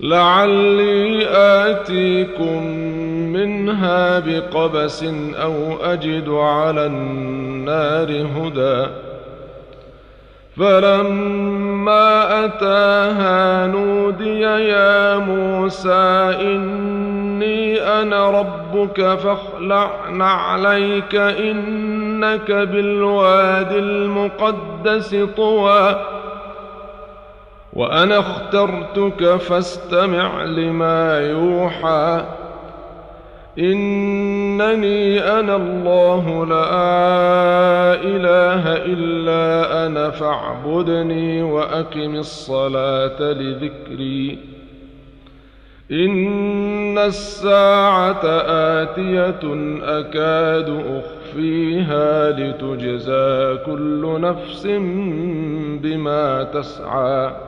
لعلي آتيكم منها بقبس أو أجد على النار هدى. فلما أتاها نودي يا موسى إني أنا ربك فاخلع عليك إنك بالواد المقدس طوى. وأنا اخترتك فاستمع لما يوحى. إنني أنا الله لا إله إلا أنا فاعبدني وأقم الصلاة لذكري. إن الساعة آتية أكاد أخفيها لتجزى كل نفس بما تسعى.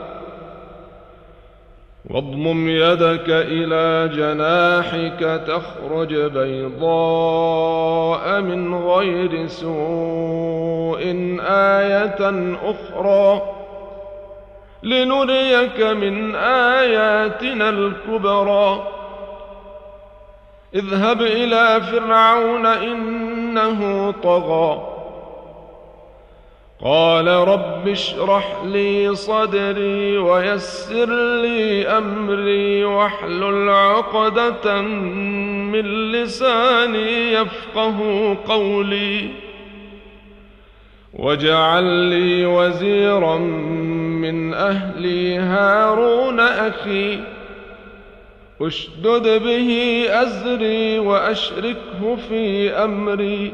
واضمم يدك إلى جناحك تخرج بيضاء من غير سوء آية أخرى لنريك من آياتنا الكبرى. اذهب إلى فرعون إنه طغى. قال رب اشرح لي صدري ويسر لي أمري واحلل عقدة من لساني يفقه قولي واجعل لي وزيرا من أهلي هارون أخي أشدد به أزري وأشركه في أمري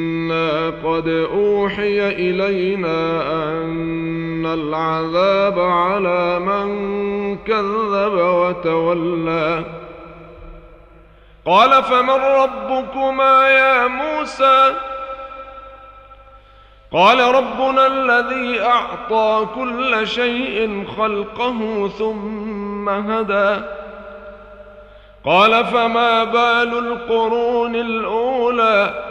قد أوحي إلينا أن العذاب على من كذب وتولى قال فمن ربكما يا موسى قال ربنا الذي أعطى كل شيء خلقه ثم هدى قال فما بال القرون الاولى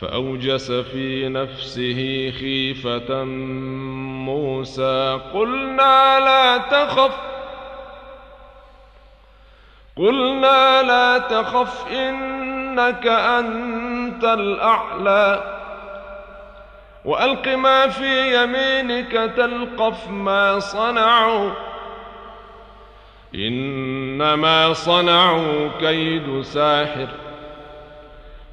فأوجس في نفسه خيفة موسى قلنا لا تخف قلنا لا تخف إنك أنت الأعلى. وألق ما في يمينك تلقف ما صنعوا إنما صنعوا كيد ساحر.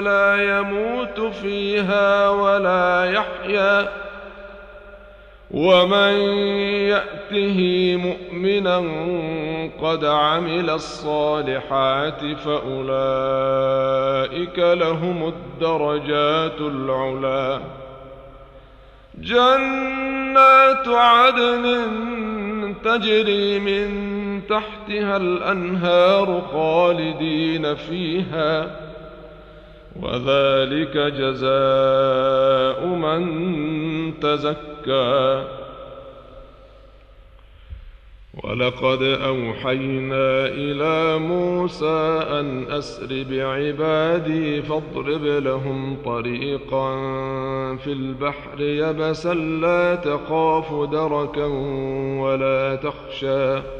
لا يموت فيها ولا يحيا ومن يأته مؤمنا قد عمل الصالحات فأولئك لهم الدرجات العلى جنات عدن تجري من تحتها الأنهار خالدين فيها وذلك جزاء من تزكى. ولقد أوحينا إلى موسى أن أسر بعبادي فاضرب لهم طريقا في البحر يبسا لا تخاف دركا ولا تخشى.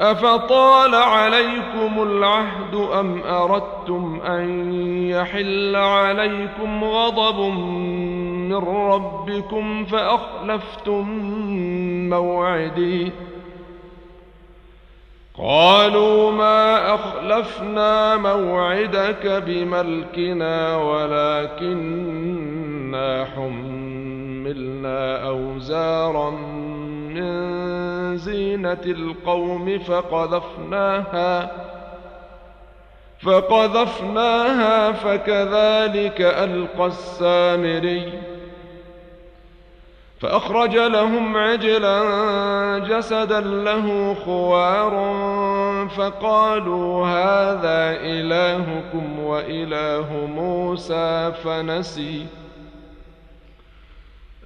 أفطال عليكم العهد أم أردتم أن يحل عليكم غضب من ربكم فأخلفتم موعدي؟ قالوا ما أخلفنا موعدك بملكنا ولكننا حملنا أوزارا من زينة القوم فقذفناها فقذفناها فكذلك ألقى السامري. فأخرج لهم عجلا جسدا له خوار فقالوا هذا إلهكم وإله موسى فنسي.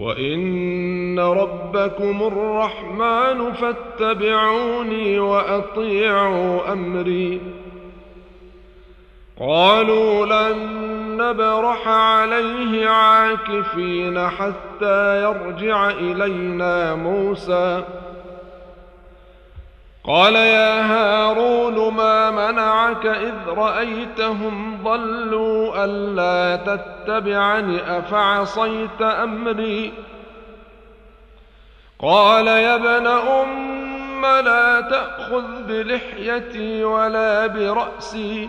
وإن ربكم الرحمن فاتبعوني وأطيعوا أمري. قالوا لن نبرح عليه عاكفين حتى يرجع إلينا موسى. قال يا هارون ما منعك إذ رأيتهم ضلوا ألا تتبعني أفعصيت أمري؟ قال يا ابن أم لا تأخذ بلحيتي ولا برأسي.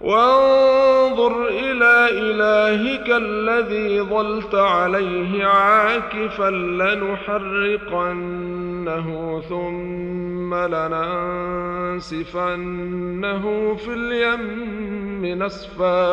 وانظر إلى إلهك الذي ظلت عليه عاكفا لنحرقنه ثم لننسفنه في اليم نسفا.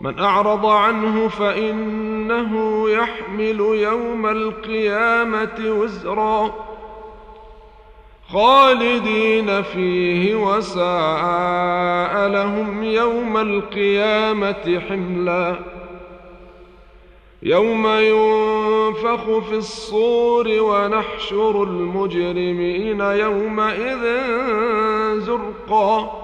من أعرض عنه فإنه يحمل يوم القيامة وزرا. خالدين فيه وساء لهم يوم القيامة حملا. يوم ينفخ في الصور ونحشر المجرمين يومئذ زرقا.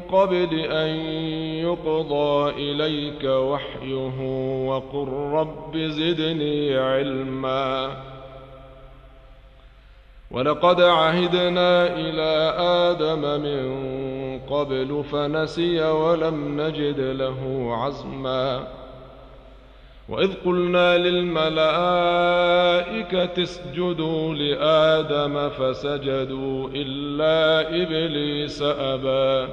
قبل أن يقضى إليك وحيه وقل رب زدني علما. ولقد عهدنا إلى آدم من قبل فنسي ولم نجد له عزما. وإذ قلنا للملائكة اسجدوا لآدم فسجدوا إلا إبليس أبى.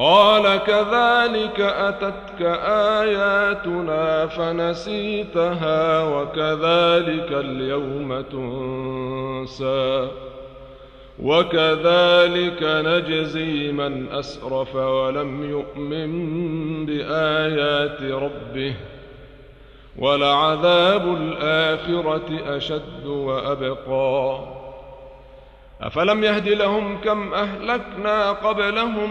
قال كذلك أتتك آياتنا فنسيتها وكذلك اليوم تنسى وكذلك نجزي من أسرف ولم يؤمن بآيات ربه ولعذاب الآخرة أشد وأبقى أفلم يهد لهم كم أهلكنا قبلهم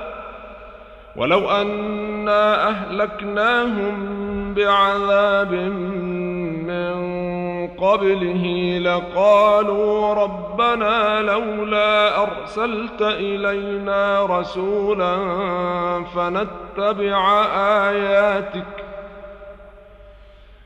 ولو أنا أهلكناهم بعذاب من قبله لقالوا ربنا لولا أرسلت إلينا رسولا فنتبع آياتك